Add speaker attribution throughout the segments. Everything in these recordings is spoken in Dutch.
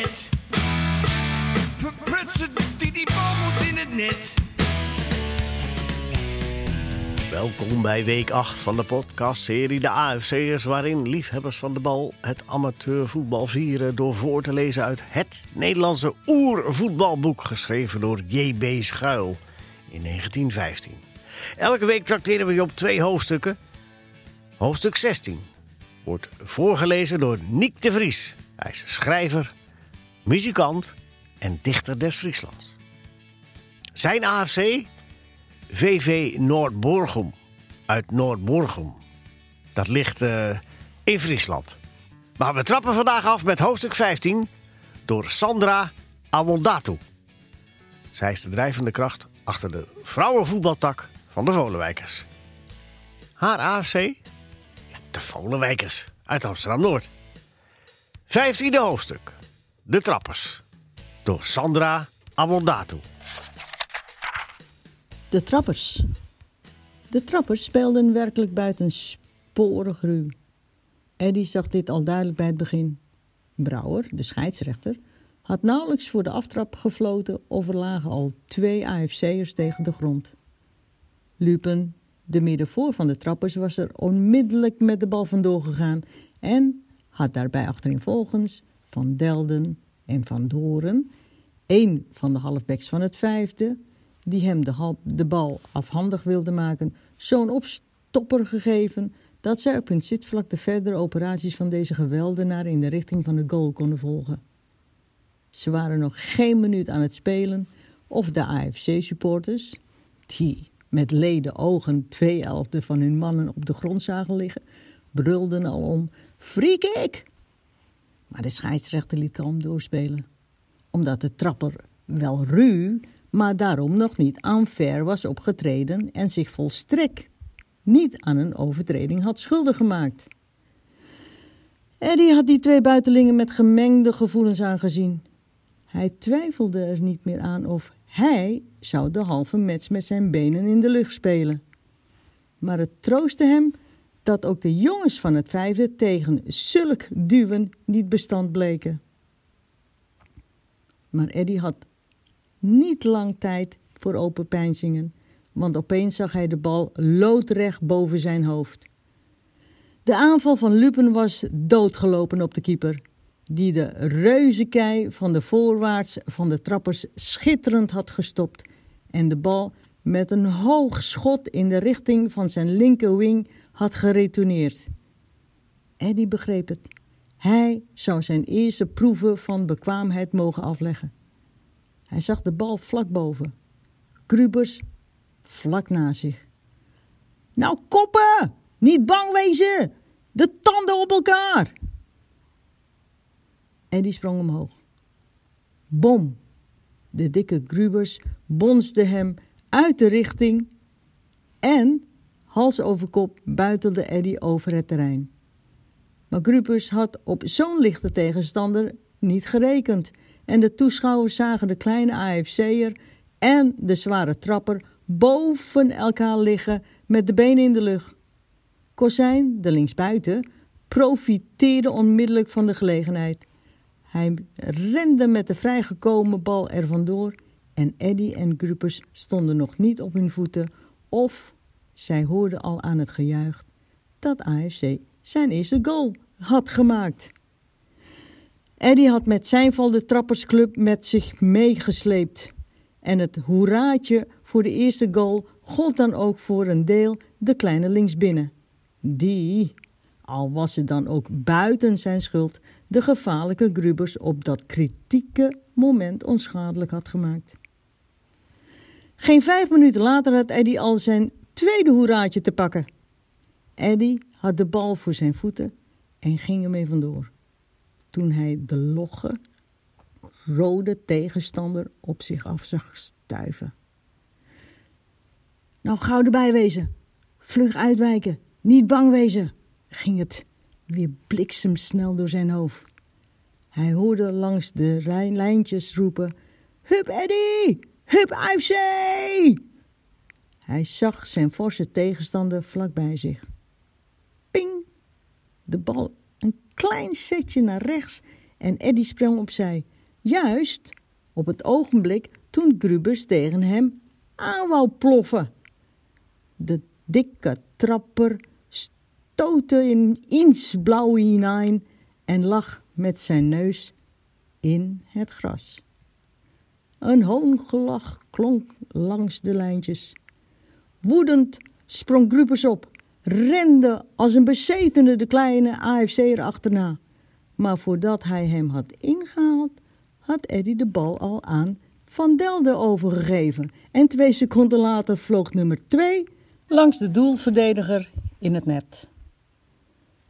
Speaker 1: net. Die, die bal moet in het net.
Speaker 2: Welkom bij week 8 van de podcastserie De AFC'ers, waarin liefhebbers van de bal het amateurvoetbal vieren door voor te lezen uit het Nederlandse oervoetbalboek, geschreven door J.B. Schuil in 1915. Elke week trakteren we je op twee hoofdstukken. Hoofdstuk 16 wordt voorgelezen door Niek de Vries. Hij is schrijver, muzikant en dichter des Frieslands. Zijn AFC VV Noordborgum uit Noordborgum. Dat ligt eh, in Friesland. Maar we trappen vandaag af met hoofdstuk 15 door Sandra Awondatu. Zij is de drijvende kracht achter de vrouwenvoetbaltak van de Volenwijkers. Haar AFC? De Volenwijkers uit Amsterdam-Noord. Vijftiende hoofdstuk. De Trappers. Door Sandra Awondatu.
Speaker 3: De trappers. De trappers speelden werkelijk buitensporig ruw. Eddie zag dit al duidelijk bij het begin. Brouwer, de scheidsrechter, had nauwelijks voor de aftrap gefloten of er lagen al twee AFC'ers tegen de grond. Lupen, de middenvoor van de trappers, was er onmiddellijk met de bal vandoor gegaan en had daarbij achtereenvolgens Van Delden en Van Doren, één van de halfbacks van het vijfde, die hem de, bal afhandig wilde maken, zo'n opstopper gegeven dat zij op hun zitvlak de verdere operaties van deze geweldenaar in de richting van de goal konden volgen. Ze waren nog geen minuut aan het spelen of de AFC-supporters, die met leden ogen twee elfde van hun mannen op de grond zagen liggen, brulden al om free kick. Maar de scheidsrechter liet kalm doorspelen omdat de trapper wel ruw, maar daarom nog niet aan ver was opgetreden en zich volstrekt niet aan een overtreding had schuldig gemaakt. Eddie had die twee buitelingen met gemengde gevoelens aangezien. Hij twijfelde er niet meer aan of hij zou de halve match met zijn benen in de lucht spelen. Maar het troostte hem dat ook de jongens van het vijfde tegen zulk duwen niet bestand bleken. Maar Eddie had niet lang tijd voor open peinzingen, want opeens zag hij de bal loodrecht boven zijn hoofd. De aanval van Lupen was doodgelopen op de keeper, die de reuzenkei van de voorwaarts van de trappers schitterend had gestopt en de bal met een hoog schot in de richting van zijn linkerwing had geretourneerd. Eddie begreep het. Hij zou zijn eerste proeven van bekwaamheid mogen afleggen. Hij zag de bal vlak boven. Grubers vlak na zich. Nou, koppen! Niet bang wezen! De tanden op elkaar! Eddie sprong omhoog. Bom! De dikke Grubers bonsde hem uit de richting en, hals over kop, buitelde Eddie over het terrein. Maar Grubers had op zo'n lichte tegenstander niet gerekend. En de toeschouwers zagen de kleine AFC'er en de zware trapper boven elkaar liggen met de benen in de lucht. Kozijn, de linksbuiten, profiteerde onmiddellijk van de gelegenheid. Hij rende met de vrijgekomen bal er vandoor en Eddy en Gruppers stonden nog niet op hun voeten of zij hoorden al aan het gejuich dat AFC zijn eerste goal had gemaakt. Eddy had met zijn val de trappersclub met zich meegesleept. En het hoeraatje voor de eerste goal gold dan ook voor een deel de kleine linksbinnen. Die, al was het dan ook buiten zijn schuld, de gevaarlijke Grubers op dat kritieke moment onschadelijk had gemaakt. Geen vijf minuten later had Eddy al zijn tweede hoeraatje te pakken. Eddy had de bal voor zijn voeten en ging ermee vandoor. Toen hij de logge, rode tegenstander op zich af zag stuiven. Nou, gauw erbij wezen. Vlug uitwijken. Niet bang wezen, ging het weer bliksemsnel door zijn hoofd. Hij hoorde langs de lijntjes roepen: Hup Eddy! Hup AFC! Hij zag zijn forse tegenstander vlak bij zich. De bal een klein setje naar rechts en Eddy sprong opzij. Juist op het ogenblik toen Grubers tegen hem aan wou ploffen. De dikke trapper stootte in ins blauw hinein en lag met zijn neus in het gras. Een hoongelach klonk langs de lijntjes. Woedend sprong Grubers op, rende als een bezetene de kleine AFC'er achterna. Maar voordat hij hem had ingehaald, had Eddy de bal al aan Van Delde overgegeven. En twee seconden later vloog nummer twee langs de doelverdediger in het net.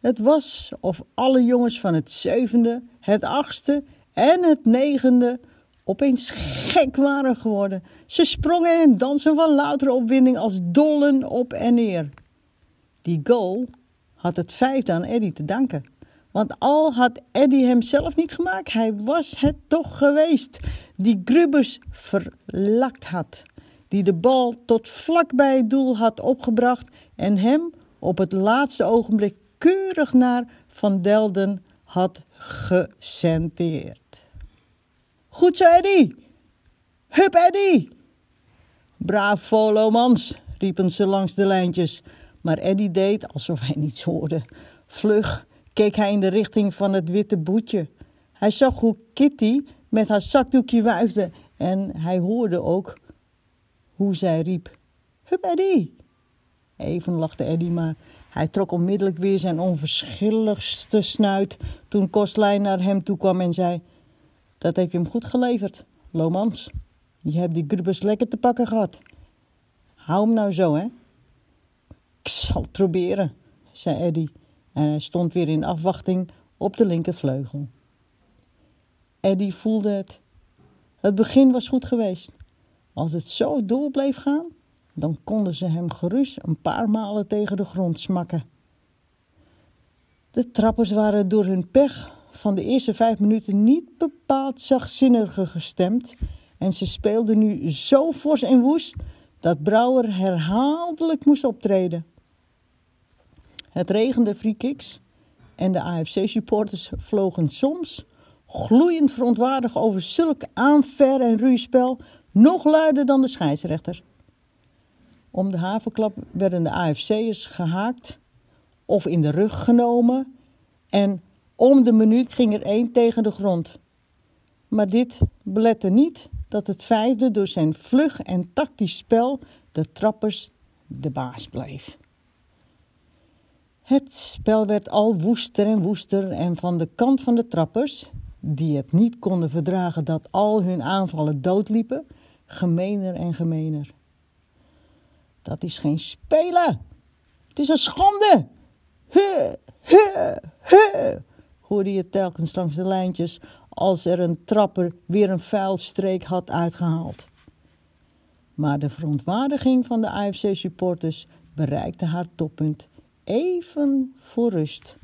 Speaker 3: Het was of alle jongens van het zevende, het achtste en het negende opeens gek waren geworden. Ze sprongen en dansen van louter opwinding als dollen op en neer. Die goal had het vijfde aan Eddy te danken. Want al had Eddy hem zelf niet gemaakt, hij was het toch geweest die Grubers verlakt had. Die de bal tot vlak bij het doel had opgebracht en hem op het laatste ogenblik keurig naar Van Delden had gecenteerd. Goed zo, Eddy! Hup, Eddy! Bravo, Lomans, riepen ze langs de lijntjes. Maar Eddy deed alsof hij niets hoorde. Vlug keek hij in de richting van het witte boetje. Hij zag hoe Kitty met haar zakdoekje wuifde en hij hoorde ook hoe zij riep: Hup, Eddy! Even lachte Eddy, maar hij trok onmiddellijk weer zijn onverschilligste snuit toen Kostlijn naar hem toe kwam en zei: Dat heb je hem goed geleverd, Lomans. Je hebt die grubbers lekker te pakken gehad. Hou hem nou zo, hè? Ik zal het proberen, zei Eddy en hij stond weer in afwachting op de linkervleugel. Eddy voelde het. Het begin was goed geweest. Als het zo door bleef gaan, dan konden ze hem gerust een paar malen tegen de grond smakken. De trappers waren door hun pech van de eerste vijf minuten niet bepaald zachtzinniger gestemd en ze speelden nu zo fors en woest dat Brouwer herhaaldelijk moest optreden. Het regende free kicks en de AFC-supporters vlogen soms, gloeiend verontwaardigd over zulk aanver en ruwspel, nog luider dan de scheidsrechter. Om de havenklap werden de AFC'ers gehaakt of in de rug genomen en om de minuut ging er één tegen de grond. Maar dit belette niet dat het vijfde door zijn vlug en tactisch spel de trappers de baas bleef. Het spel werd al woester en woester en van de kant van de trappers, die het niet konden verdragen dat al hun aanvallen doodliepen, gemener en gemener. Dat is geen spelen. Het is een schande. Hoorde je telkens langs de lijntjes als er een trapper weer een vuilstreek had uitgehaald. Maar de verontwaardiging van de AFC-supporters bereikte haar toppunt even voor rust.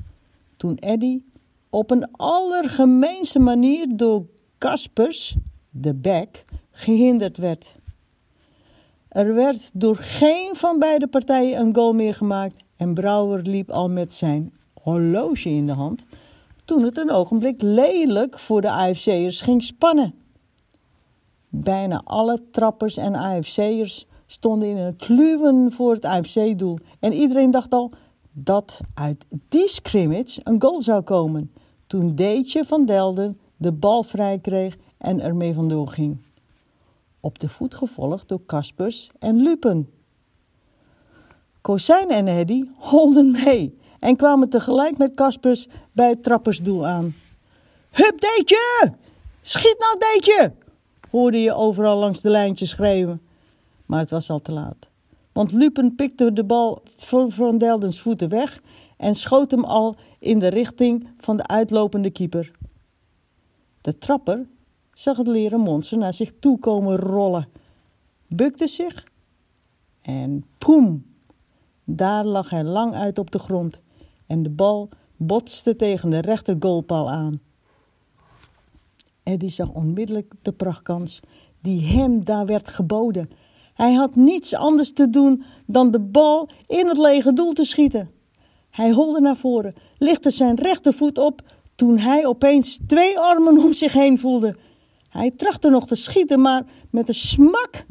Speaker 3: Toen Eddy op een allergemeenste manier door Kaspers, de bek, gehinderd werd. Er werd door geen van beide partijen een goal meer gemaakt en Brouwer liep al met zijn horloge in de hand toen het een ogenblik lelijk voor de AFC'ers ging spannen. Bijna alle trappers en AFC'ers stonden in een kluwen voor het AFC-doel en iedereen dacht al dat uit die scrimmage een goal zou komen toen Deetje van Delden de bal vrij kreeg en ermee vandoor ging. Op de voet gevolgd door Kaspers en Lupen. Kozijn en Eddy holden mee en kwamen tegelijk met Kaspers bij het trappersdoel aan. Hup Deetje! Schiet nou Deetje! hoorde je overal langs de lijntjes schreeuwen. Maar het was al te laat want Lupen pikte de bal van Van Deldens voeten weg en schoot hem al in de richting van de uitlopende keeper. De trapper zag het leren monster naar zich toe komen rollen, bukte zich en poem! Daar lag hij lang uit op de grond en de bal botste tegen de rechter goalpaal aan. Eddie zag onmiddellijk de prachtkans die hem daar werd geboden hij had niets anders te doen dan de bal in het lege doel te schieten. Hij holde naar voren, lichtte zijn rechtervoet op toen hij opeens twee armen om zich heen voelde. Hij trachtte nog te schieten, maar met een smak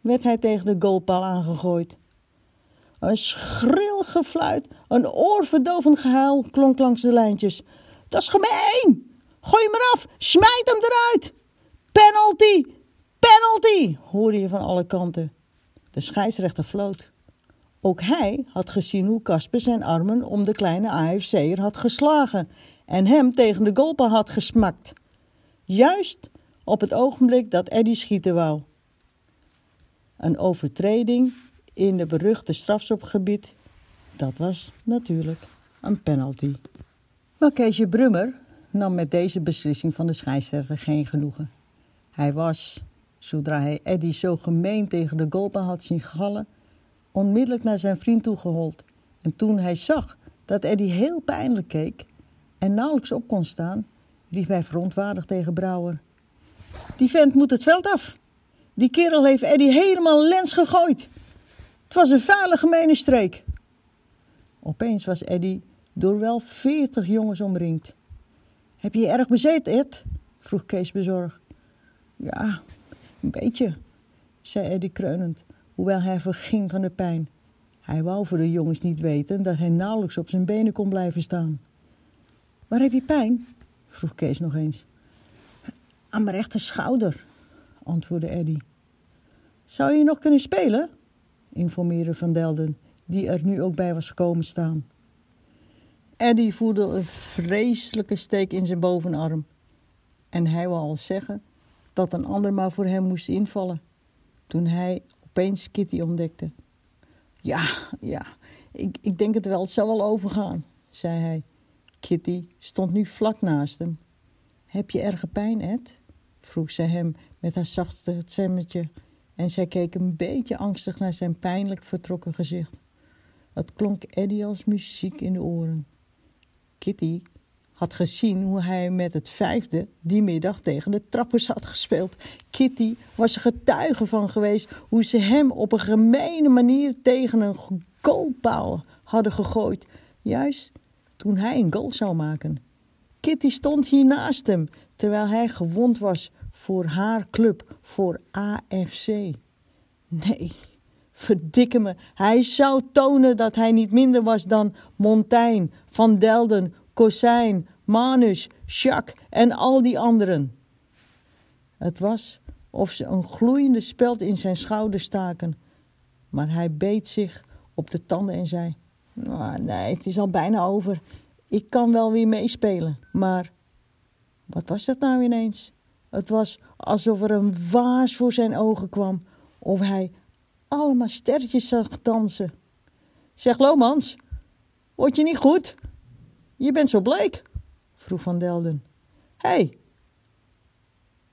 Speaker 3: werd hij tegen de goalpaal aangegooid. Een schril gefluit, een oorverdovend gehuil klonk langs de lijntjes. Dat is gemeen! Gooi hem eraf! Smijt hem eruit! Penalty! Penalty! hoorde je van alle kanten. De scheidsrechter floot. Ook hij had gezien hoe Casper zijn armen om de kleine AFC'er had geslagen en hem tegen de goalpaal had gesmakt. Juist op het ogenblik dat Eddie schieten wou. Een overtreding in de beruchte strafschopgebied, dat was natuurlijk een penalty. Maar Keesje Brummer nam met deze beslissing van de scheidsrechter geen genoegen. Hij was, zodra hij Eddie zo gemeen tegen de goalpaal had zien gallen, onmiddellijk naar zijn vriend toegehold. En toen hij zag dat Eddie heel pijnlijk keek en nauwelijks op kon staan, riep hij verontwaardigd tegen Brouwer. Die vent moet het veld af. Die kerel heeft Eddie helemaal lens gegooid. Het was een vuile gemene streek. Opeens was Eddie door wel veertig jongens omringd. Heb je je erg bezeten, Ed? vroeg Kees bezorgd. Ja, een beetje, zei Eddie kreunend, hoewel hij verging van de pijn. Hij wou voor de jongens niet weten dat hij nauwelijks op zijn benen kon blijven staan. Waar heb je pijn? vroeg Kees nog eens. Aan mijn rechter schouder, antwoordde Eddy. Zou je nog kunnen spelen? Informeerde Van Delden, die er nu ook bij was gekomen staan. Eddy voelde een vreselijke steek in zijn bovenarm. En hij wou al zeggen dat een ander maar voor hem moest invallen. Toen hij opeens Kitty ontdekte. Ja, ja, ik, ik denk het wel, het zal wel overgaan, zei hij. Kitty stond nu vlak naast hem. Heb je erge pijn, Ed? vroeg zij hem met haar zachtste stemmetje en zij keek een beetje angstig naar zijn pijnlijk vertrokken gezicht. Het klonk Eddie als muziek in de oren. Kitty had gezien hoe hij met het vijfde die middag tegen de trappers had gespeeld. Kitty was er getuige van geweest hoe ze hem op een gemene manier tegen een goalpaal hadden gegooid. Juist toen hij een goal zou maken. Kitty stond hier naast hem, terwijl hij gewond was voor haar club, voor AFC. Nee, verdikke me, hij zou tonen dat hij niet minder was dan Montaigne, Van Delden, Cosijn, Manus, Jacques en al die anderen. Het was of ze een gloeiende speld in zijn schouder staken, maar hij beet zich op de tanden en zei: nou, Nee, het is al bijna over. Ik kan wel weer meespelen, maar wat was dat nou ineens? Het was alsof er een waas voor zijn ogen kwam, of hij allemaal sterretjes zag dansen. Zeg, Lomans, word je niet goed? Je bent zo bleek, vroeg Van Delden. Hé, hey,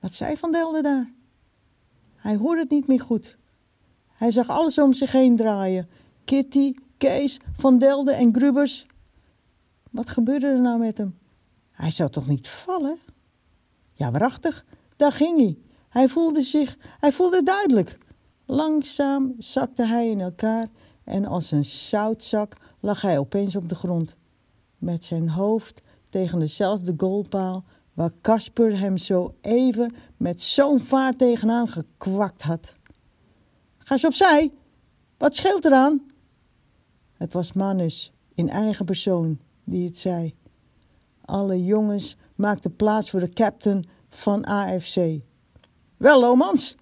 Speaker 3: wat zei Van Delden daar? Hij hoorde het niet meer goed. Hij zag alles om zich heen draaien. Kitty, Kees, Van Delden en Grubers. Wat gebeurde er nou met hem? Hij zou toch niet vallen? Ja, waarachtig, daar ging hij. Hij voelde zich, hij voelde duidelijk. Langzaam zakte hij in elkaar en als een zoutzak lag hij opeens op de grond. Met zijn hoofd tegen dezelfde goalpaal waar Casper hem zo even met zo'n vaart tegenaan gekwakt had. Ga eens opzij, wat scheelt eraan? Het was Manus in eigen persoon die het zei. Alle jongens maakten plaats voor de captain van AFC. Wel, Lomans,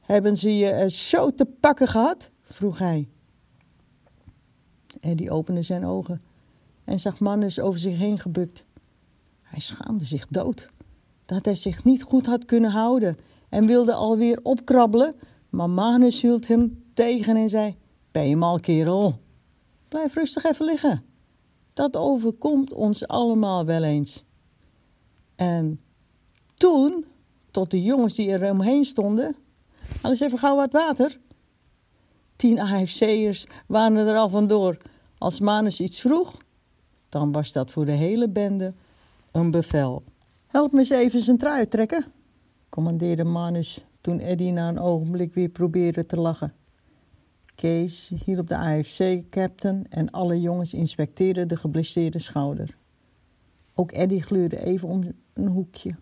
Speaker 3: hebben ze je er zo te pakken gehad? vroeg hij. En die opende zijn ogen en zag Manus over zich heen gebukt. Hij schaamde zich dood dat hij zich niet goed had kunnen houden en wilde alweer opkrabbelen, maar Manus hield hem tegen en zei: Ben je mal, kerel? Blijf rustig even liggen. Dat overkomt ons allemaal wel eens. En toen, tot de jongens die er omheen stonden, haal eens even gauw wat water. Tien AFC'ers waren er al vandoor. Als Manus iets vroeg, dan was dat voor de hele bende een bevel. Help me eens even zijn trui trekken, commandeerde Manus toen Eddie na een ogenblik weer probeerde te lachen. Kees hielp de AFC-captain en alle jongens inspecteerden de geblesseerde schouder. Ook Eddie gluurde even om een hoekje.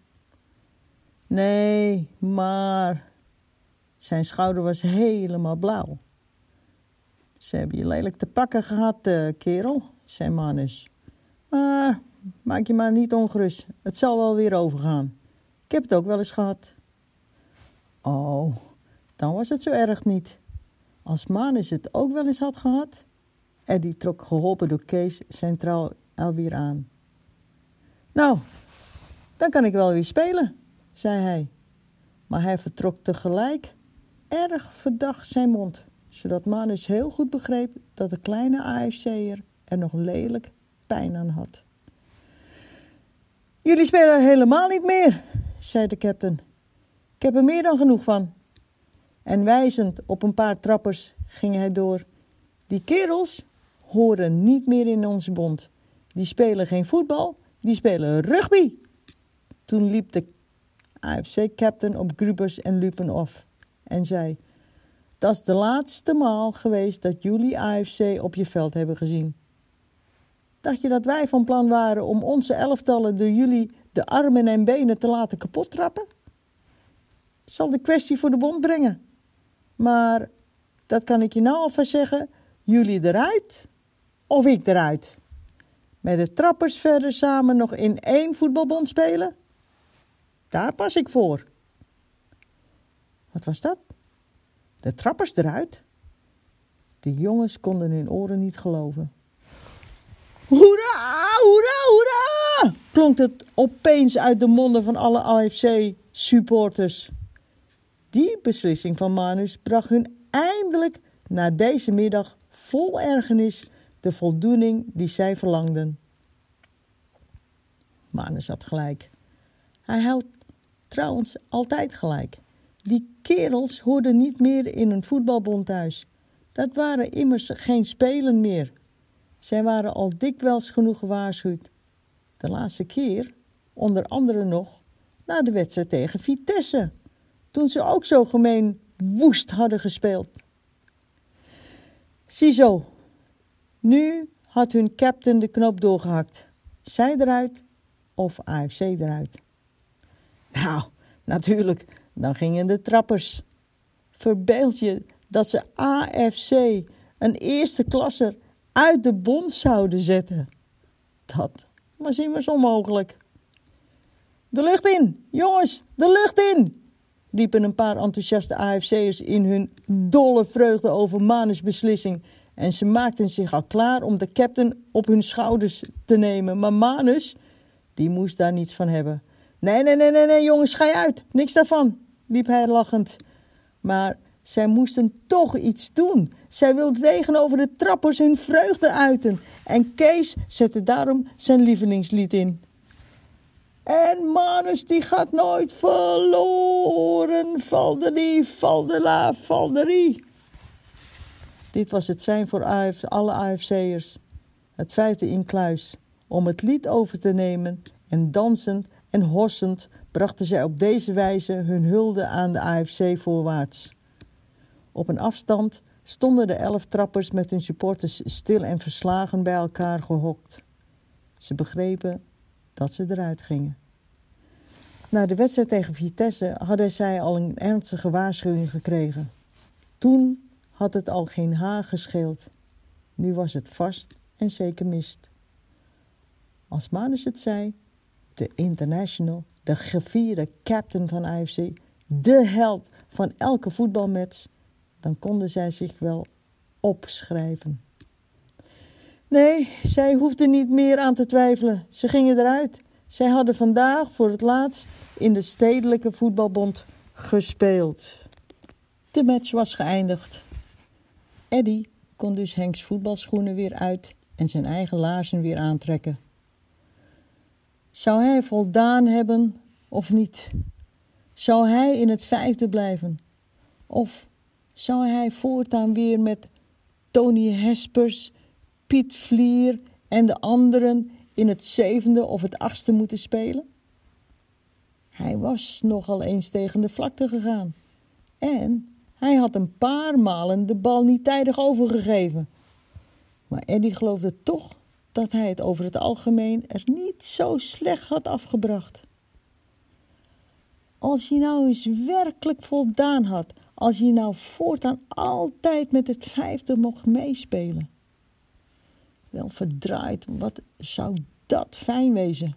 Speaker 3: Nee, maar zijn schouder was helemaal blauw. Ze hebben je lelijk te pakken gehad, uh, kerel, zei Manus. Maar maak je maar niet ongerust. Het zal wel weer overgaan. Ik heb het ook wel eens gehad. Oh, dan was het zo erg niet. Als Manus het ook wel eens had gehad. Eddie trok geholpen door Kees zijn trouw aan. Nou, dan kan ik wel weer spelen, zei hij. Maar hij vertrok tegelijk erg verdacht zijn mond, zodat Manus heel goed begreep dat de kleine AFC'er er nog lelijk pijn aan had. Jullie spelen helemaal niet meer, zei de captain. Ik heb er meer dan genoeg van. En wijzend op een paar trappers ging hij door. Die kerels horen niet meer in onze bond. Die spelen geen voetbal, die spelen rugby. Toen liep de AFC-captain op Grubers en Lupen af en zei: Dat is de laatste maal geweest dat jullie AFC op je veld hebben gezien. Dacht je dat wij van plan waren om onze elftallen door jullie de armen en benen te laten kapot trappen? Zal de kwestie voor de bond brengen. Maar dat kan ik je nou alvast zeggen: jullie eruit of ik eruit. Met de trappers verder samen nog in één voetbalbond spelen? Daar pas ik voor. Wat was dat? De trappers eruit? De jongens konden hun oren niet geloven. Hoera, hoera, hoera! klonk het opeens uit de monden van alle AFC-supporters. Die beslissing van Manus bracht hun eindelijk na deze middag vol ergernis de voldoening die zij verlangden. Manus had gelijk. Hij houdt trouwens altijd gelijk. Die kerels hoorden niet meer in een voetbalbond thuis. Dat waren immers geen spelen meer. Zij waren al dikwijls genoeg gewaarschuwd. De laatste keer, onder andere nog, na de wedstrijd tegen Vitesse. Toen ze ook zo gemeen woest hadden gespeeld. Ziezo, nu had hun captain de knop doorgehakt. Zij eruit of AFC eruit. Nou, natuurlijk, dan gingen de trappers. Verbeeld je dat ze AFC, een eerste klasser, uit de bond zouden zetten. Dat was immers onmogelijk. De lucht in, jongens, de lucht in! riepen een paar enthousiaste AFC'ers in hun dolle vreugde over Manus' beslissing. En ze maakten zich al klaar om de captain op hun schouders te nemen. Maar Manus, die moest daar niets van hebben. Nee, nee, nee, nee, nee, jongens, ga je uit. Niks daarvan, riep hij lachend. Maar zij moesten toch iets doen. Zij wilden tegenover de trappers hun vreugde uiten. En Kees zette daarom zijn lievelingslied in. En Manus die gaat nooit verloren. Valderie, valdela, valderie. Dit was het zijn voor AF, alle AFC'ers. Het vijfde inkluis. Om het lied over te nemen en dansend en hossend brachten zij op deze wijze hun hulde aan de AFC voorwaarts. Op een afstand stonden de elf trappers met hun supporters stil en verslagen bij elkaar gehokt. Ze begrepen dat ze eruit gingen. Na de wedstrijd tegen Vitesse hadden zij al een ernstige waarschuwing gekregen. Toen had het al geen haar gescheeld. Nu was het vast en zeker mist. Als Manus het zei, de international, de gevierde captain van AFC, de held van elke voetbalmatch, dan konden zij zich wel opschrijven. Nee, zij hoefden niet meer aan te twijfelen. Ze gingen eruit. Zij hadden vandaag voor het laatst in de stedelijke voetbalbond gespeeld. De match was geëindigd. Eddy kon dus Henks voetbalschoenen weer uit en zijn eigen laarzen weer aantrekken. Zou hij voldaan hebben of niet? Zou hij in het vijfde blijven? Of zou hij voortaan weer met Tony Hespers, Piet Vlier en de anderen in het zevende of het achtste moeten spelen? Hij was nogal eens tegen de vlakte gegaan. En hij had een paar malen de bal niet tijdig overgegeven. Maar Eddie geloofde toch dat hij het over het algemeen er niet zo slecht had afgebracht. Als je nou eens werkelijk voldaan had, als je nou voortaan altijd met het vijfde mocht meespelen. Wel verdraaid, wat zou dat fijn wezen.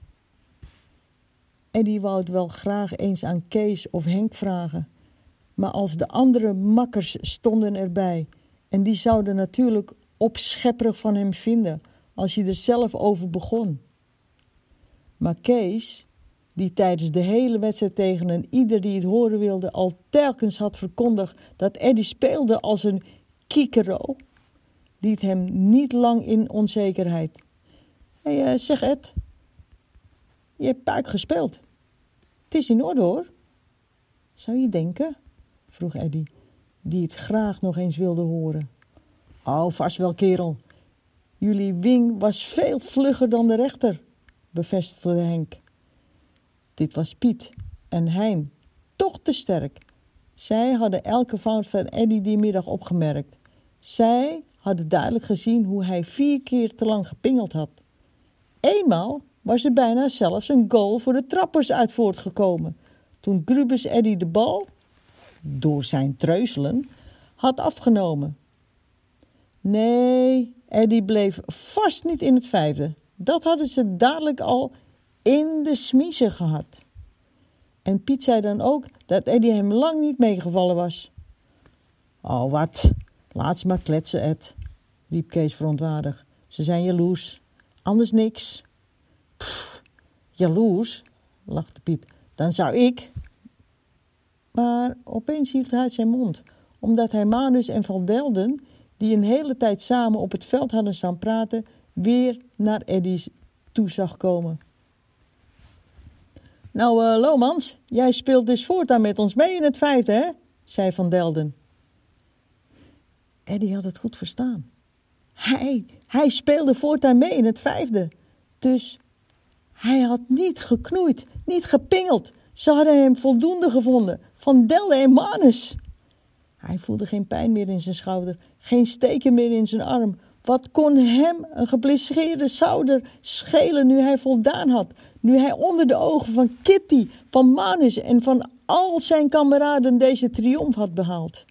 Speaker 3: Eddie wou het wel graag eens aan Kees of Henk vragen. Maar als de andere makkers stonden erbij. En die zouden natuurlijk opschepperig van hem vinden als hij er zelf over begon. Maar Kees, die tijdens de hele wedstrijd tegen een ieder die het horen wilde al telkens had verkondigd dat Eddie speelde als een kiekero, liet hem niet lang in onzekerheid. Hey, uh, zeg Ed, je hebt puik gespeeld. Het is in orde hoor. Zou je denken? Vroeg Eddie, die het graag nog eens wilde horen. Oh, vast wel, kerel. Jullie wing was veel vlugger dan de rechter, bevestigde Henk. Dit was Piet en Hein, toch te sterk. Zij hadden elke fout van Eddie die middag opgemerkt. Zij hadden duidelijk gezien hoe hij vier keer te lang gepingeld had. Eenmaal was er bijna zelfs een goal voor de trappers uit voortgekomen. Toen Grubus Eddy de bal, door zijn treuzelen, had afgenomen. Nee, Eddy bleef vast niet in het vijfde. Dat hadden ze dadelijk al in de smiezen gehad. En Piet zei dan ook dat Eddy hem lang niet meegevallen was. Oh, wat? Laat ze maar kletsen, Ed, riep Kees verontwaardigd. Ze zijn jaloers. Anders niks. Pff, jaloers, lachte Piet. Dan zou ik. Maar opeens hield hij zijn mond, omdat hij Manus en Van Delden, die een hele tijd samen op het veld hadden staan praten, weer naar Eddy's toe zag komen. Nou, uh, Lomans, jij speelt dus voortaan met ons mee in het vijfde, hè? zei Van Delden. Eddy had het goed verstaan. Hij, hij speelde voortaan mee in het vijfde. Dus hij had niet geknoeid, niet gepingeld. Ze hadden hem voldoende gevonden, van Delden en Manus. Hij voelde geen pijn meer in zijn schouder, geen steken meer in zijn arm. Wat kon hem, een geblesseerde schouder, schelen nu hij voldaan had? Nu hij onder de ogen van Kitty, van Manus en van al zijn kameraden deze triomf had behaald.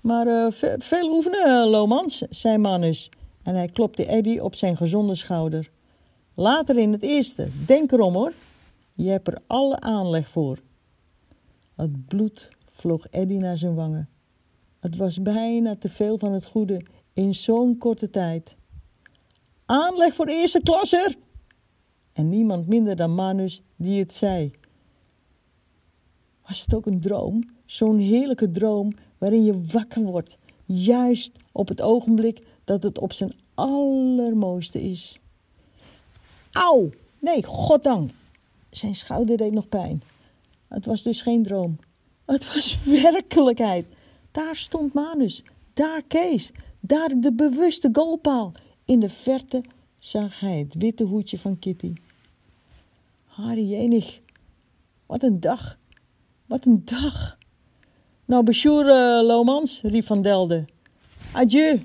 Speaker 3: Maar uh, veel oefenen, Lomans, zei Manus. En hij klopte Eddy op zijn gezonde schouder. Later in het eerste, denk erom hoor. Je hebt er alle aanleg voor. Het bloed vloog Eddy naar zijn wangen. Het was bijna te veel van het goede in zo'n korte tijd. Aanleg voor eerste klasser! En niemand minder dan Manus die het zei. Was het ook een droom? Zo'n heerlijke droom waarin je wakker wordt, juist op het ogenblik dat het op zijn allermooiste is. Auw! Nee, goddank! Zijn schouder deed nog pijn. Het was dus geen droom. Het was werkelijkheid. Daar stond Manus, daar Kees, daar de bewuste goalpaal. In de verte zag hij het witte hoedje van Kitty. Harry Jenig, wat een dag, wat een dag. Nou, besjoer uh, Lomans, riep Van Delden. Adieu,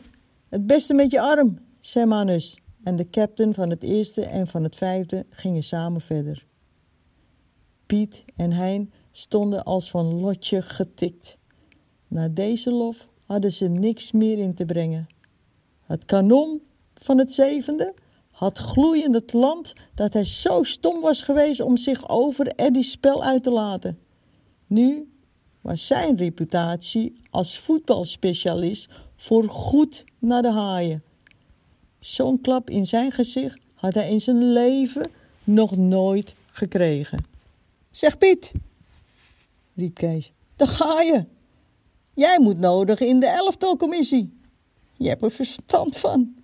Speaker 3: het beste met je arm, zei Manus. En de captain van het eerste en van het vijfde gingen samen verder. Piet en Hein stonden als van lotje getikt. Na deze lof hadden ze niks meer in te brengen. Het kanon van het zevende had gloeiend het land dat hij zo stom was geweest om zich over Eddie's spel uit te laten. Nu was zijn reputatie als voetbalspecialist voor goed naar de haaien. Zo'n klap in zijn gezicht had hij in zijn leven nog nooit gekregen. Zeg Piet, riep Kees, daar ga je. Jij moet nodig in de elftalcommissie. Je hebt er verstand van.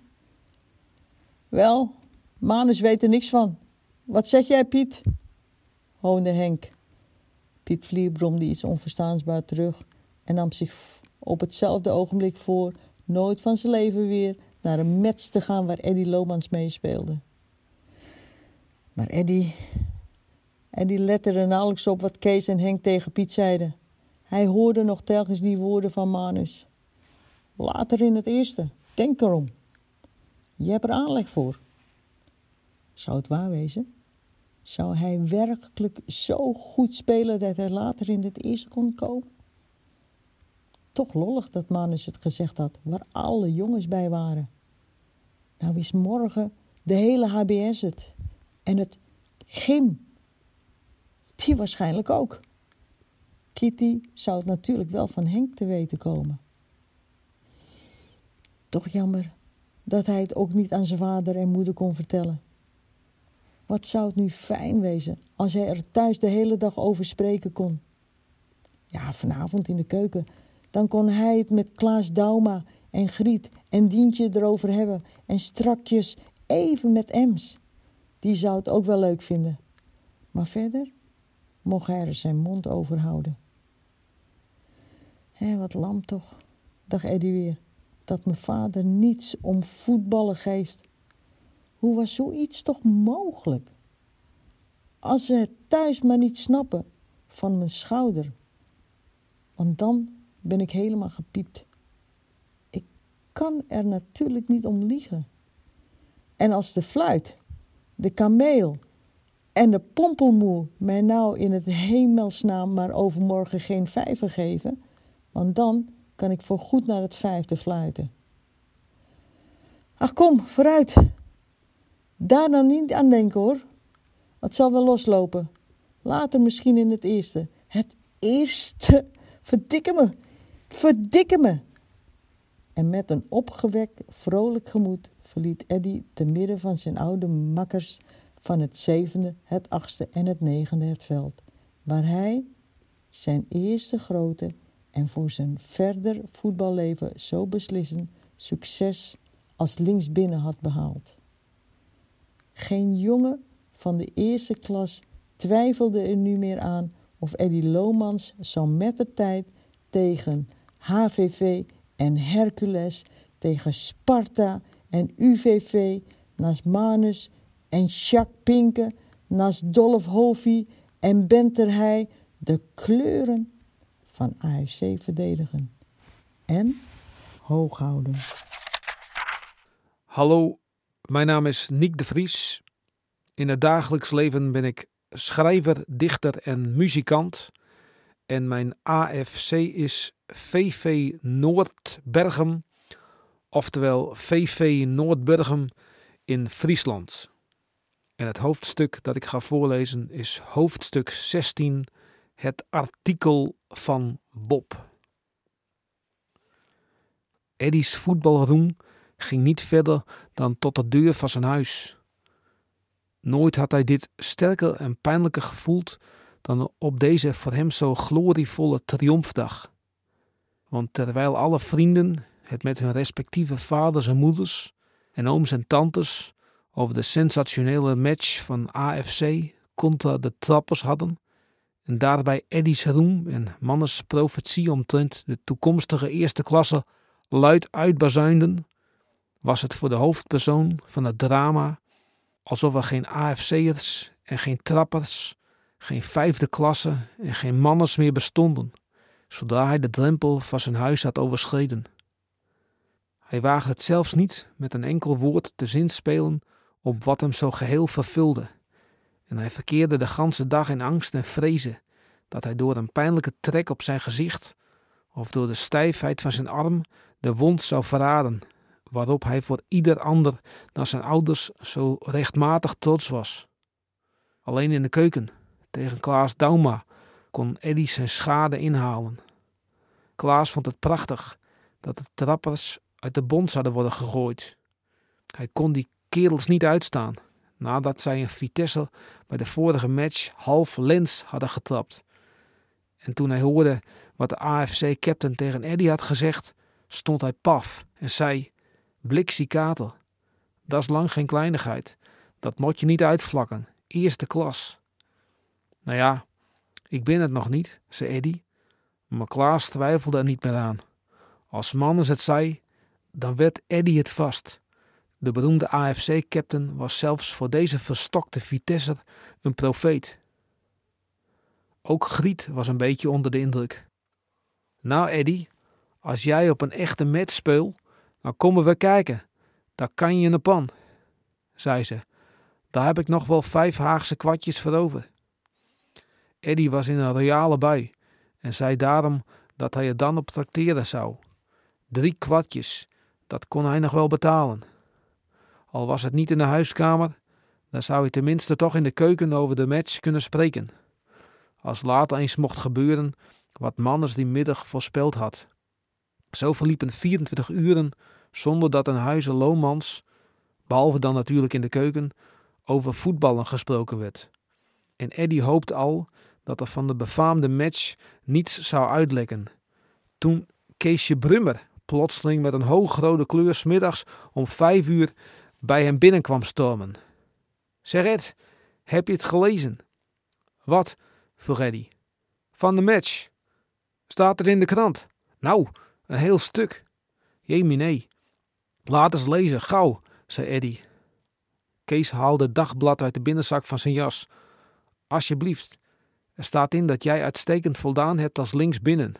Speaker 3: Wel, Manus weet er niks van. Wat zeg jij, Piet? hoonde Henk. Piet Vlier bromde iets onverstaansbaar terug en nam zich op hetzelfde ogenblik voor nooit van zijn leven weer naar een match te gaan waar Eddie Lomans meespeelde. Maar Eddie, Eddie lette er nauwelijks op wat Kees en Henk tegen Piet zeiden. Hij hoorde nog telkens die woorden van Manus. Later in het eerste, denk erom. Je hebt er aanleg voor. Zou het waar wezen? Zou hij werkelijk zo goed spelen dat hij later in het eerste kon komen? Toch lollig dat Manus het gezegd had, waar alle jongens bij waren. Nou is morgen de hele HBS het. En het gym. Die waarschijnlijk ook. Kitty zou het natuurlijk wel van Henk te weten komen. Toch jammer dat hij het ook niet aan zijn vader en moeder kon vertellen. Wat zou het nu fijn wezen als hij er thuis de hele dag over spreken kon. Ja, vanavond in de keuken. Dan kon hij het met Klaas Dauma en Griet en Dientje erover hebben. En strakjes even met Ems. Die zou het ook wel leuk vinden. Maar verder mocht hij er zijn mond over houden. Hé, wat lam toch, dacht Eddie weer, dat mijn vader niets om voetballen geeft. Hoe was zoiets toch mogelijk? Als ze het thuis maar niet snappen van mijn schouder. Want dan ben ik helemaal gepiept. Ik kan er natuurlijk niet om liegen. En als de fluit, de kameel en de pompelmoe mij nou in het hemelsnaam maar overmorgen geen vijver geven, want dan kan ik voorgoed naar het vijfde fluiten. Ach kom, vooruit. Daar dan niet aan denken hoor. Het zal wel loslopen. Later misschien in het eerste. Het eerste. Verdikke me. Verdikke me. En met een opgewekt, vrolijk gemoed verliet Eddy te midden van zijn oude makkers van het zevende, het achtste en het negende het veld, waar hij zijn eerste grote en voor zijn verder voetballeven zo beslissend succes als linksbinnen had behaald. Geen jongen van de eerste klas twijfelde er nu meer aan of Eddy Lomans zo met de tijd tegen HVV en Hercules, tegen Sparta en UVV, naast Manus en Jacques Pinke, naast Dolph Hovey en Benterhey de kleuren van AFC verdedigen en hoog houden.
Speaker 4: Hallo, mijn naam is Nick de Vries. In het dagelijks leven ben ik schrijver, dichter en muzikant. En mijn AFC is VV Noordbergem, oftewel VV Noordbergem in Friesland. En het hoofdstuk dat ik ga voorlezen is hoofdstuk 16, het artikel van Bob. Eddy's voetbalroem ging niet verder dan tot de deur van zijn huis. Nooit had hij dit sterker en pijnlijker gevoeld dan op deze voor hem zo glorievolle triomfdag. Want terwijl alle vrienden het met hun respectieve vaders en moeders en ooms en tantes over de sensationele match van AFC contra de trappers hadden, en daarbij Eddy's roem en Mannes profetie omtrent de toekomstige eerste klasse luid uitbazuinden, was het voor de hoofdpersoon van het drama alsof er geen AFC'ers en geen trappers, geen vijfde klasse en geen manners meer bestonden, zodra hij de drempel van zijn huis had overschreden. Hij waagde het zelfs niet met een enkel woord te zinspelen op wat hem zo geheel vervulde, en hij verkeerde de ganse dag in angst en vrezen dat hij door een pijnlijke trek op zijn gezicht of door de stijfheid van zijn arm de wond zou verraden waarop hij voor ieder ander dan zijn ouders zo rechtmatig trots was. Alleen in de keuken, tegen Klaas Dauma, kon Eddy zijn schade inhalen. Klaas vond het prachtig dat de trappers uit de bond zouden worden gegooid. Hij kon die kerels niet uitstaan, nadat zij een Vitesse bij de vorige match half lens hadden getrapt. En toen hij hoorde wat de AFC-captain tegen Eddy had gezegd, stond hij paf en zei: Bliksikater. Dat is lang geen kleinigheid. Dat moet je niet uitvlakken. Eerste klas. Nou ja, ik ben het nog niet, zei Eddy. Maar Klaas twijfelde er niet meer aan. Als Mannes het zei, dan werd Eddy het vast. De beroemde AFC-captain was zelfs voor deze verstokte Vitesser een profeet. Ook Griet was een beetje onder de indruk. Nou, Eddy, als jij op een echte match speelt, dan komen we kijken. Daar kan je de pan, zei ze. Daar heb ik nog wel vijf Haagse kwartjes voor over. Eddy was in een royale bui en zei daarom dat hij er dan op trakteren zou. Drie kwartjes, dat kon hij nog wel betalen. Al was het niet in de huiskamer, dan zou hij tenminste toch in de keuken over de match kunnen spreken. Als later eens mocht gebeuren wat Manners die middag voorspeld had. Zo verliepen 24 uren zonder dat een huizen Loomans, behalve dan natuurlijk in de keuken, over voetballen gesproken werd. En Eddy hoopte al dat er van de befaamde match niets zou uitlekken. Toen Keesje Brummer plotseling met een hoogrode kleur smiddags om vijf uur bij hem binnenkwam stormen. Zeg Ed, heb je het gelezen? Wat? vroeg Eddy. Van de match. Staat er in de krant? Nou, een heel stuk. Jemine. Laat eens lezen, gauw, zei Eddy. Kees haalde het dagblad uit de binnenzak van zijn jas. Alsjeblieft, er staat in dat jij uitstekend voldaan hebt als linksbinnen.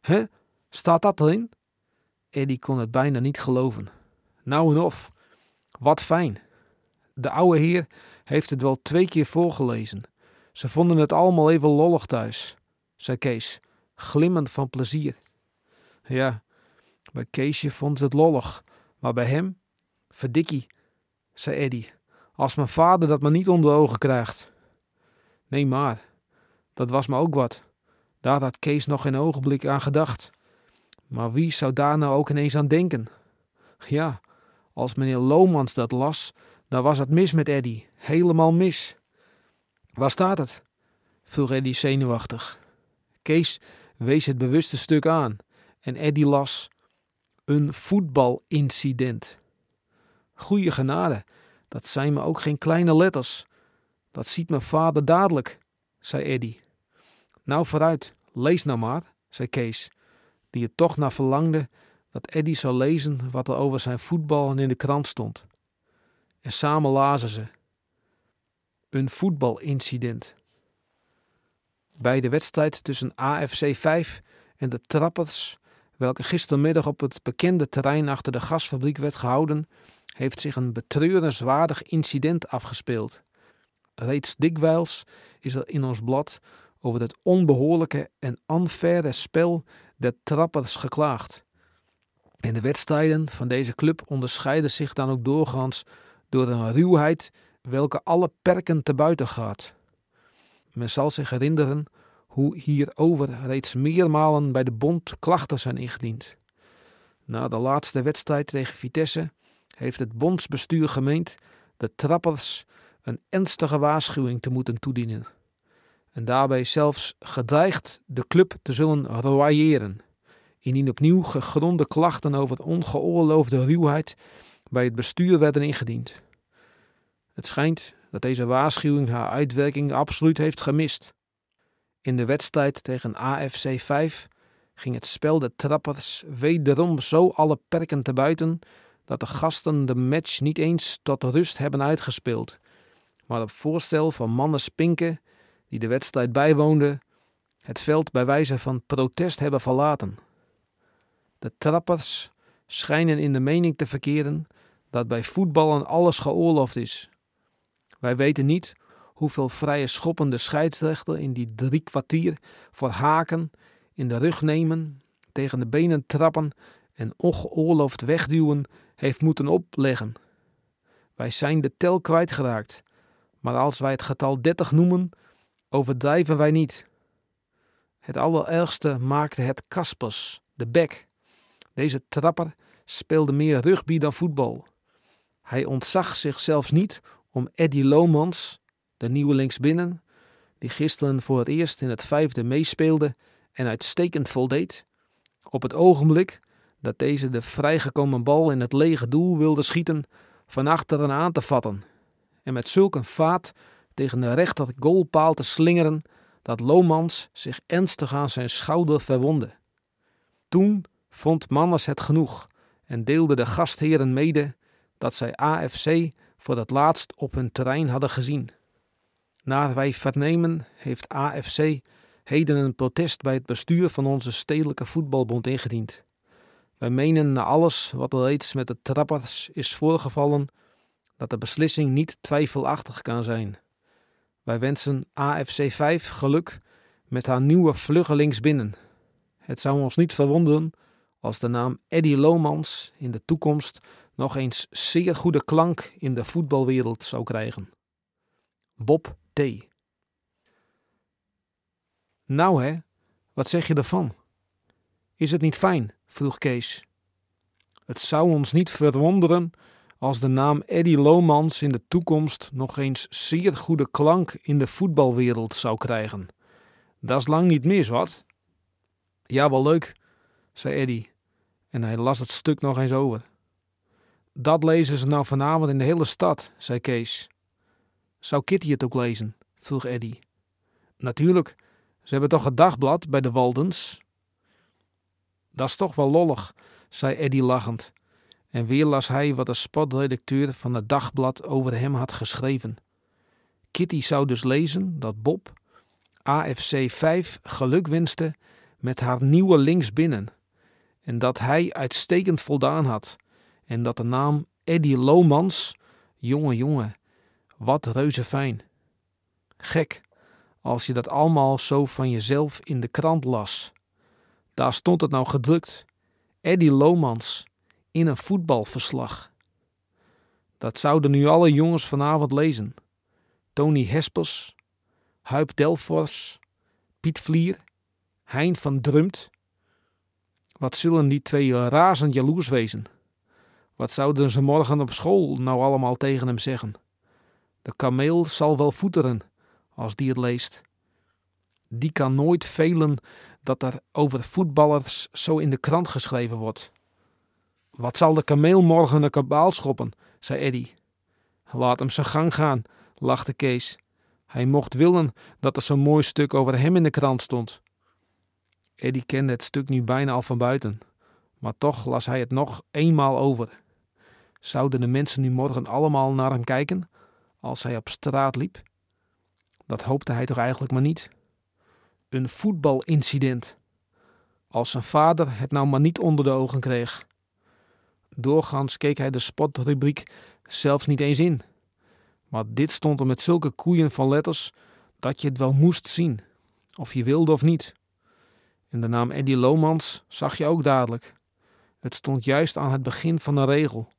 Speaker 4: Hè? Staat dat erin? Eddy kon het bijna niet geloven. Nou en of. Wat fijn. De oude heer heeft het wel twee keer voorgelezen. Ze vonden het allemaal even lollig thuis, zei Kees, glimmend van plezier. Ja, bij Keesje vond ze het lollig, maar bij hem, verdikkie, zei Eddy, als mijn vader dat maar niet onder de ogen krijgt. Nee, maar, dat was me ook wat. Daar had Kees nog geen ogenblik aan gedacht. Maar wie zou daar nou ook ineens aan denken? Ja, als meneer Lomans dat las, dan was het mis met Eddy. Helemaal mis. Waar staat het? vroeg Eddy zenuwachtig. Kees wees het bewuste stuk aan en Eddy las: Een voetbalincident. Goeie genade, dat zijn me ook geen kleine letters. Dat ziet mijn vader dadelijk, zei Eddy. Nou vooruit, lees nou maar, zei Kees, die er toch naar verlangde dat Eddy zou lezen wat er over zijn voetbal in de krant stond. En samen lazen ze. Een voetbalincident. Bij de wedstrijd tussen AFC 5 en de Trappers, welke gistermiddag op het bekende terrein achter de gasfabriek werd gehouden, heeft zich een betreurenswaardig incident afgespeeld. Reeds dikwijls is er in ons blad over het onbehoorlijke en unfaire spel der trappers geklaagd. En de wedstrijden van deze club onderscheiden zich dan ook doorgaans door een ruwheid welke alle perken te buiten gaat. Men zal zich herinneren hoe hierover reeds meermalen bij de bond klachten zijn ingediend. Na de laatste wedstrijd tegen Vitesse heeft het bondsbestuur gemeend de trappers een ernstige waarschuwing te moeten toedienen. En daarbij zelfs gedreigd de club te zullen royeren, indien opnieuw gegronde klachten over ongeoorloofde ruwheid bij het bestuur werden ingediend. Het schijnt dat deze waarschuwing haar uitwerking absoluut heeft gemist. In de wedstrijd tegen AFC 5 ging het spel de trappers wederom zo alle perken te buiten dat de gasten de match niet eens tot rust hebben uitgespeeld, maar op voorstel van mannen Spinken, die de wedstrijd bijwoonden, het veld bij wijze van protest hebben verlaten. De trappers schijnen in de mening te verkeren dat bij voetballen alles geoorloofd is. Wij weten niet hoeveel vrije schoppen de scheidsrechter in die drie kwartier voor haken, in de rug nemen, tegen de benen trappen en ongeoorloofd wegduwen heeft moeten opleggen. Wij zijn de tel kwijtgeraakt, maar als wij het getal 30 noemen, overdrijven wij niet. Het allerergste maakte het Kaspers, de bek. Deze trapper speelde meer rugby dan voetbal. Hij ontzag zich zelfs niet om Eddie Lomans, de nieuwe linksbinnen, die gisteren voor het eerst in het vijfde meespeelde en uitstekend voldeed, op het ogenblik dat deze de vrijgekomen bal in het lege doel wilde schieten, van achteren aan te vatten en met zulk een vaat tegen de rechter goalpaal te slingeren dat Lomans zich ernstig aan zijn schouder verwondde. Toen vond Manners het genoeg en deelde de gastheren mede dat zij AFC voor het laatst op hun terrein hadden gezien. Naar wij vernemen heeft AFC heden een protest bij het bestuur van onze stedelijke voetbalbond ingediend. Wij menen na alles wat reeds met de trappers is voorgevallen, dat de beslissing niet twijfelachtig kan zijn. Wij wensen AFC 5 geluk met haar nieuwe vluggelings binnen. Het zou ons niet verwonderen als de naam Eddie Lomans in de toekomst nog eens zeer goede klank in de voetbalwereld zou krijgen. Bob T. Nou hè, wat zeg je ervan? Is het niet fijn? vroeg Kees. Het zou ons niet verwonderen als de naam Eddie Lomans in de toekomst nog eens zeer goede klank in de voetbalwereld zou krijgen. Dat is lang niet mis, wat? Ja, wel leuk, zei Eddie. En hij las het stuk nog eens over. Dat lezen ze nou vanavond in de hele stad, zei Kees. Zou Kitty het ook lezen? vroeg Eddie. Natuurlijk, ze hebben toch het dagblad bij de Waldens? Dat is toch wel lollig, zei Eddie lachend. En weer las hij wat de spotredacteur van het dagblad over hem had geschreven. Kitty zou dus lezen dat Bob AFC 5 geluk wenste met haar nieuwe linksbinnen. En dat hij uitstekend voldaan had. En dat de naam Eddie Lomans, jonge jongen, wat reuze fijn. Gek, als je dat allemaal zo van jezelf in de krant las. Daar stond het nou gedrukt. Eddie Lomans in een voetbalverslag. Dat zouden nu alle jongens vanavond lezen. Tony Hespers, Huip Delfors, Piet Vlier, Hein van Drumt. Wat zullen die twee razend jaloers wezen? Wat zouden ze morgen op school nou allemaal tegen hem zeggen? De kameel zal wel voeteren als die het leest. Die kan nooit velen dat er over voetballers zo in de krant geschreven wordt. Wat zal de kameel morgen een kabaal schoppen, zei Eddy. Laat hem zijn gang gaan, lachte Kees. Hij mocht willen dat er zo'n mooi stuk over hem in de krant stond. Eddy kende het stuk nu bijna al van buiten, maar toch las hij het nog eenmaal over. Zouden de mensen nu morgen allemaal naar hem kijken als hij op straat liep? Dat hoopte hij toch eigenlijk maar niet. Een voetbalincident. Als zijn vader het nou maar niet onder de ogen kreeg. Doorgaans keek hij de spotrubriek zelfs niet eens in. Maar dit stond er met zulke koeien van letters dat je het wel moest zien, of je wilde of niet. En de naam Eddie Lomans zag je ook dadelijk. Het stond juist aan het begin van de regel.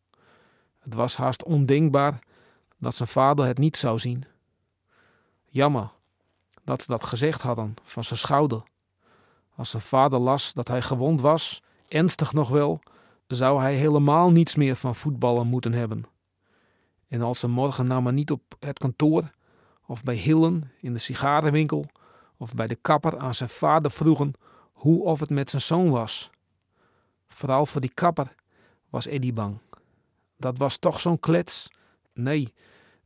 Speaker 4: Het was haast ondenkbaar dat zijn vader het niet zou zien. Jammer dat ze dat gezegd hadden van zijn schouder. Als zijn vader las dat hij gewond was, ernstig nog wel, zou hij helemaal niets meer van voetballen moeten hebben. En als ze morgen nou maar niet op het kantoor, of bij Hillen in de sigarenwinkel, of bij de kapper aan zijn vader vroegen hoe of het met zijn zoon was. Vooral voor die kapper was Eddie bang. Dat was toch zo'n klets? Nee,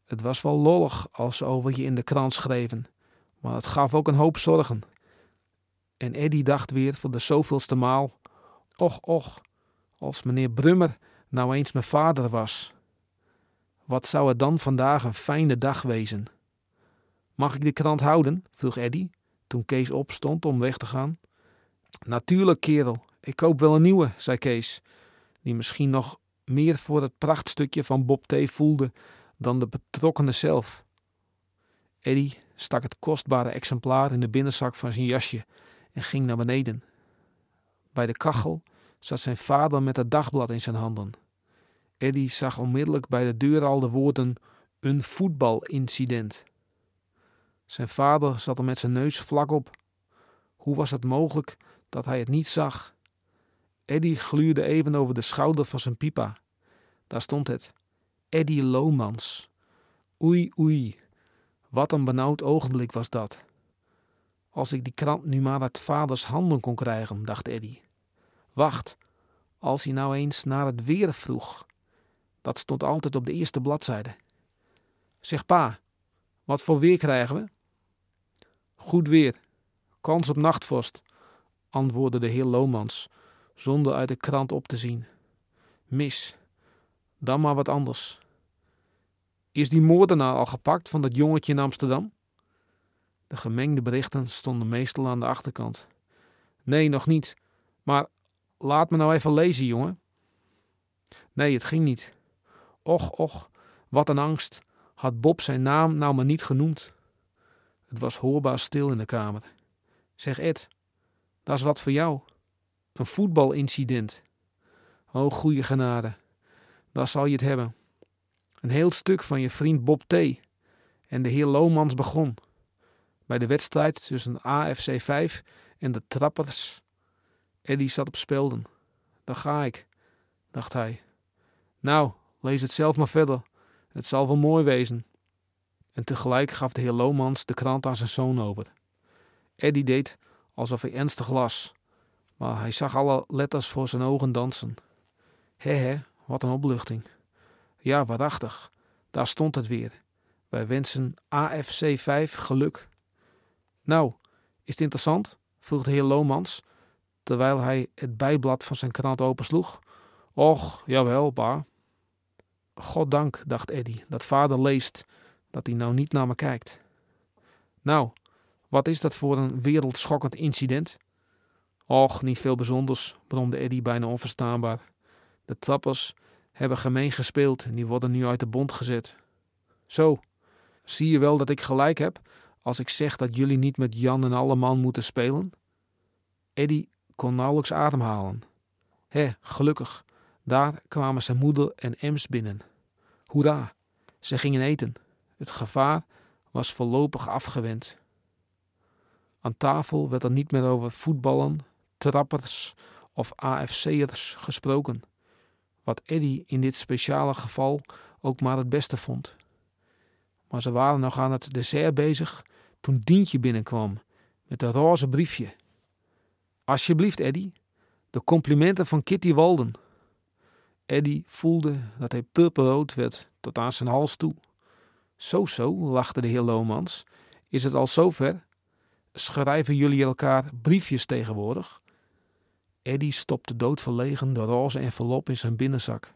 Speaker 4: het was wel lollig als ze over je in de krant schreven, maar het gaf ook een hoop zorgen. En Eddie dacht weer voor de zoveelste maal: Och, och, als meneer Brummer nou eens mijn vader was. Wat zou het dan vandaag een fijne dag wezen? Mag ik de krant houden? vroeg Eddy toen Kees opstond om weg te gaan. Natuurlijk, kerel. Ik koop wel een nieuwe, zei Kees, die misschien nog meer voor het prachtstukje van Bob T. voelde dan de betrokkenen zelf. Eddy stak het kostbare exemplaar in de binnenzak van zijn jasje en ging naar beneden. Bij de kachel zat zijn vader met het dagblad in zijn handen. Eddie zag onmiddellijk bij de deur al de woorden een voetbalincident. Zijn vader zat er met zijn neus vlak op. Hoe was het mogelijk dat hij het niet zag? Eddie gluurde even over de schouder van zijn pipa. Daar stond het. Eddie Lomans. Oei, oei. Wat een benauwd ogenblik was dat. Als ik die krant nu maar uit vaders handen kon krijgen, dacht Eddie. Wacht, als hij nou eens naar het weer vroeg. Dat stond altijd op de eerste bladzijde. Zeg pa, wat voor weer krijgen we? Goed weer, kans op nachtvorst, antwoordde de heer Lomans, zonder uit de krant op te zien. Mis, dan maar wat anders. Is die moordenaar al gepakt van dat jongetje in Amsterdam? De gemengde berichten stonden meestal aan de achterkant. Nee, nog niet. Maar Laat me nou even lezen, jongen. Nee, het ging niet. Och, och, Wat een angst. Had Bob zijn naam nou maar niet genoemd. Het was hoorbaar stil in de kamer. Zeg Ed, dat is wat voor jou. Een voetbalincident. O, goeie genade. Daar zal je het hebben. Een heel stuk van je vriend Bob T. En de heer Lomans begon. Bij de wedstrijd tussen AFC 5 en de Trappers. Eddie zat op spelden. Daar ga ik, dacht hij. Nou, lees het zelf maar verder. Het zal wel mooi wezen. En tegelijk gaf de heer Lomans de krant aan zijn zoon over. Eddie deed alsof hij ernstig las, maar hij zag alle letters voor zijn ogen dansen. Hé hé, wat een opluchting. Ja, waarachtig, daar stond het weer. Wij wensen AFC 5 geluk. Nou, is het interessant? vroeg de heer Lomans, terwijl hij het bijblad van zijn krant opensloeg. Och, jawel, pa. Goddank, dacht Eddy, dat vader leest, dat hij nou niet naar me kijkt. Nou, wat is dat voor een wereldschokkend incident? Och, niet veel bijzonders, bromde Eddy bijna onverstaanbaar. De trappers hebben gemeen gespeeld en die worden nu uit de bond gezet. Zo, zie je wel dat ik gelijk heb als ik zeg dat jullie niet met Jan en Alleman moeten spelen? Eddy kon nauwelijks ademhalen. Hé, gelukkig, daar kwamen zijn moeder en Ems binnen. Hoera, ze gingen eten. Het gevaar was voorlopig afgewend. Aan tafel werd er niet meer over voetballen, trappers of AFC'ers gesproken. Wat Eddy in dit speciale geval ook maar het beste vond. Maar ze waren nog aan het dessert bezig toen Dientje binnenkwam met een roze briefje. Alsjeblieft, Eddy, de complimenten van Kitty Walden. Eddy voelde dat hij purperrood werd tot aan zijn hals toe. Zo zo, lachte de heer Lomans. Is het al zover? Schrijven jullie elkaar briefjes tegenwoordig? Eddy stopte doodverlegen de roze envelop in zijn binnenzak.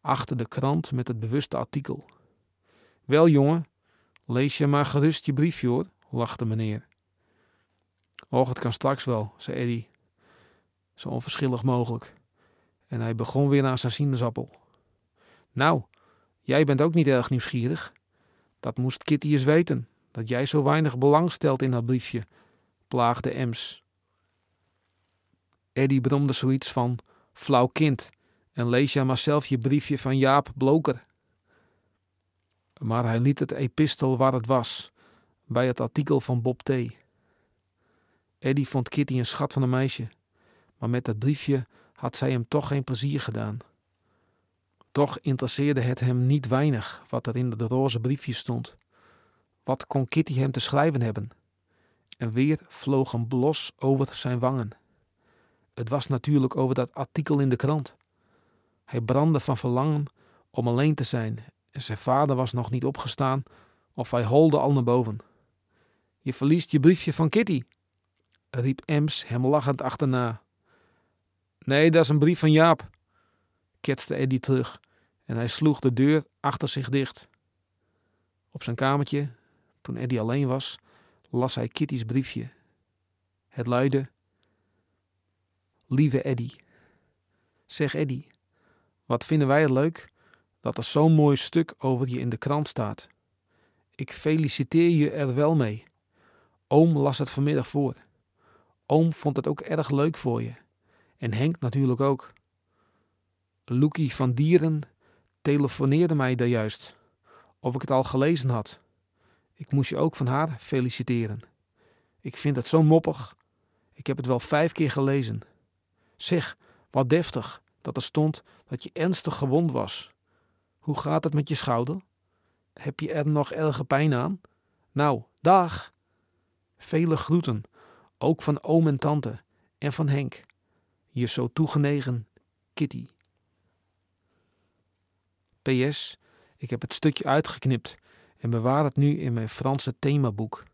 Speaker 4: Achter de krant met het bewuste artikel. Wel jongen, lees je maar gerust je briefje hoor, lachte meneer. Och, het kan straks wel, zei Eddy. Zo onverschillig mogelijk. En hij begon weer naar zijn sinaasappel. Nou, jij bent ook niet erg nieuwsgierig. Dat moest Kitty eens weten, dat jij zo weinig belang stelt in dat briefje, plaagde Ems. Eddie bromde zoiets van flauw kind en lees jij maar zelf je briefje van Jaap Bloker. Maar hij liet het epistel waar het was, bij het artikel van Bob T. Eddie vond Kitty een schat van een meisje, maar met dat briefje had zij hem toch geen plezier gedaan. Toch interesseerde het hem niet weinig wat er in de roze briefje stond. Wat kon Kitty hem te schrijven hebben? En weer vloog een blos over zijn wangen. Het was natuurlijk over dat artikel in de krant. Hij brandde van verlangen om alleen te zijn en zijn vader was nog niet opgestaan of hij holde al naar boven. Je verliest je briefje van Kitty, riep Ems hem lachend achterna. Nee, dat is een brief van Jaap, ketste Eddie terug en hij sloeg de deur achter zich dicht. Op zijn kamertje, toen Eddie alleen was, las hij Kitty's briefje. Het luidde: Lieve Eddie, zeg Eddie, wat vinden wij het leuk dat er zo'n mooi stuk over je in de krant staat. Ik feliciteer je er wel mee. Oom las het vanmiddag voor. Oom vond het ook erg leuk voor je. En Henk natuurlijk ook. Loekie van Dieren telefoneerde mij daar juist. Of ik het al gelezen had. Ik moest je ook van haar feliciteren. Ik vind het zo moppig. Ik heb het wel vijf keer gelezen. Zeg, wat deftig dat er stond dat je ernstig gewond was. Hoe gaat het met je schouder? Heb je er nog erge pijn aan? Nou, dag! Vele groeten, ook van oom en tante en van Henk. Je zo toegenegen Kitty. PS, ik heb het stukje uitgeknipt en bewaar het nu in mijn Franse themaboek,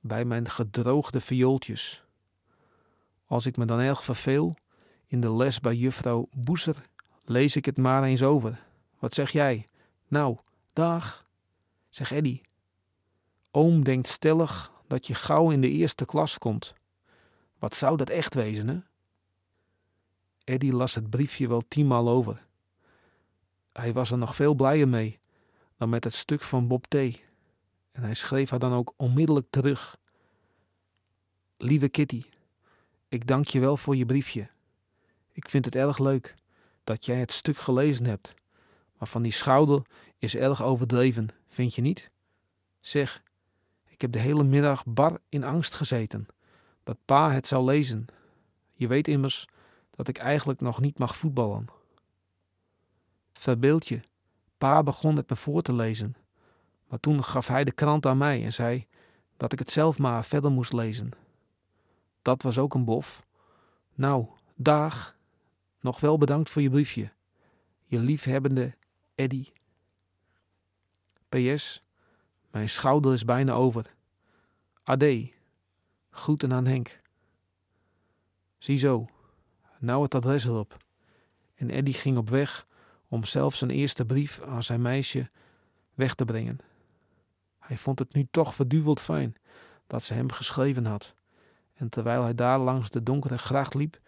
Speaker 4: bij mijn gedroogde viooltjes. Als ik me dan erg verveel, in de les bij juffrouw Boeser, lees ik het maar eens over. Wat zeg jij? Nou, dag. Zeg Eddy. Oom denkt stellig dat je gauw in de eerste klas komt. Wat zou dat echt wezen, hè? Eddy las het briefje wel tienmaal over. Hij was er nog veel blijer mee dan met het stuk van Bob T. En hij schreef haar dan ook onmiddellijk terug. Lieve Kitty, ik dank je wel voor je briefje. Ik vind het erg leuk dat jij het stuk gelezen hebt. Maar van die schouder is erg overdreven, vind je niet? Zeg, ik heb de hele middag bar in angst gezeten dat pa het zou lezen. Je weet immers dat ik eigenlijk nog niet mag voetballen. Verbeeld je, pa begon het me voor te lezen. Maar toen gaf hij de krant aan mij en zei dat ik het zelf maar verder moest lezen. Dat was ook een bof. Nou, dag. Nog wel bedankt voor je briefje. Je liefhebbende Eddy. PS. Mijn schouder is bijna over. Ade. Groeten aan Henk. Ziezo, nou het adres erop. En Eddy ging op weg om zelf zijn eerste brief aan zijn meisje weg te brengen. Hij vond het nu toch verduveld fijn dat ze hem geschreven had. En terwijl hij daar langs de donkere gracht liep,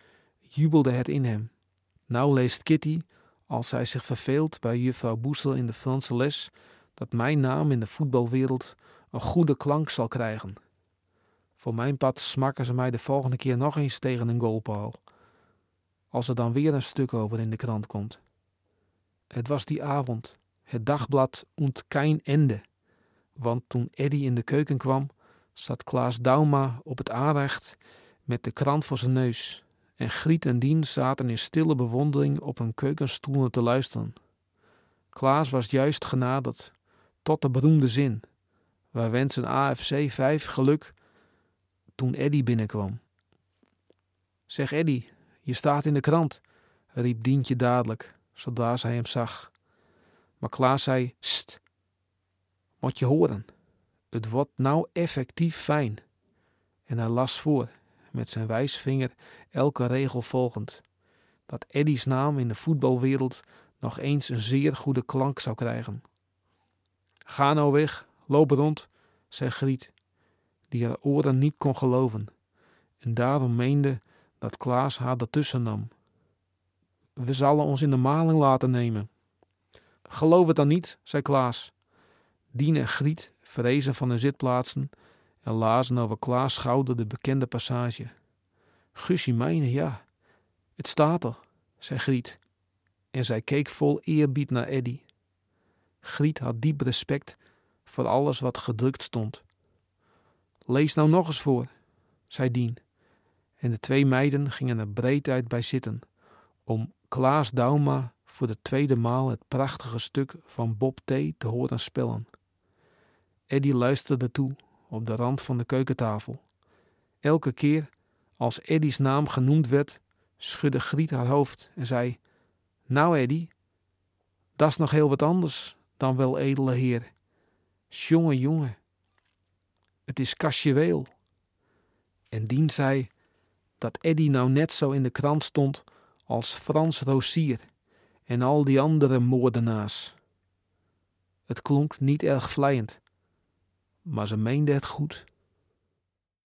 Speaker 4: jubelde het in hem. Nou leest Kitty, als zij zich verveelt bij juffrouw Boesel in de Franse les, dat mijn naam in de voetbalwereld een goede klank zal krijgen. Voor mijn pad smakken ze mij de volgende keer nog eens tegen een goalpaal. Als er dan weer een stuk over in de krant komt. Het was die avond, het dagblad und kein Ende. Want toen Eddy in de keuken kwam, zat Klaas Dauma op het aanrecht met de krant voor zijn neus. En Griet en Dien zaten in stille bewondering op hun keukenstoelen te luisteren. Klaas was juist genaderd, tot de beroemde zin. Wij wensen AFC 5 geluk toen Eddy binnenkwam. Zeg Eddy, je staat in de krant, riep Dientje dadelijk, zodra zij hem zag. Maar Klaas zei, st, moet je horen. Het wordt nou effectief fijn. En hij las voor, met zijn wijsvinger elke regel volgend, dat Eddy's naam in de voetbalwereld nog eens een zeer goede klank zou krijgen. Ga nou weg, loop rond, zei Griet, die haar oren niet kon geloven, en daarom meende dat Klaas haar ertussen nam. We zullen ons in de maling laten nemen. Geloof het dan niet, zei Klaas. Dien en Griet verrezen van hun zitplaatsen en lazen over Klaas' schouder de bekende passage. Gussie mijne, ja, het staat er, zei Griet. En zij keek vol eerbied naar Eddy. Griet had diep respect voor alles wat gedrukt stond. Lees nou nog eens voor, zei Dien. En de twee meiden gingen er breed uit bij zitten om Klaas Dauma voor de tweede maal het prachtige stuk van Bob T. te horen spellen. Eddy luisterde toe op de rand van de keukentafel. Elke keer als Eddy's naam genoemd werd, schudde Griet haar hoofd en zei: Nou, Eddy, dat is nog heel wat anders dan wel edele heer. Jonge, jongen, het is casueel. En Dien zei dat Eddy nou net zo in de krant stond als Frans Rosier en al die andere moordenaars. Het klonk niet erg vleiend, maar ze meende het goed.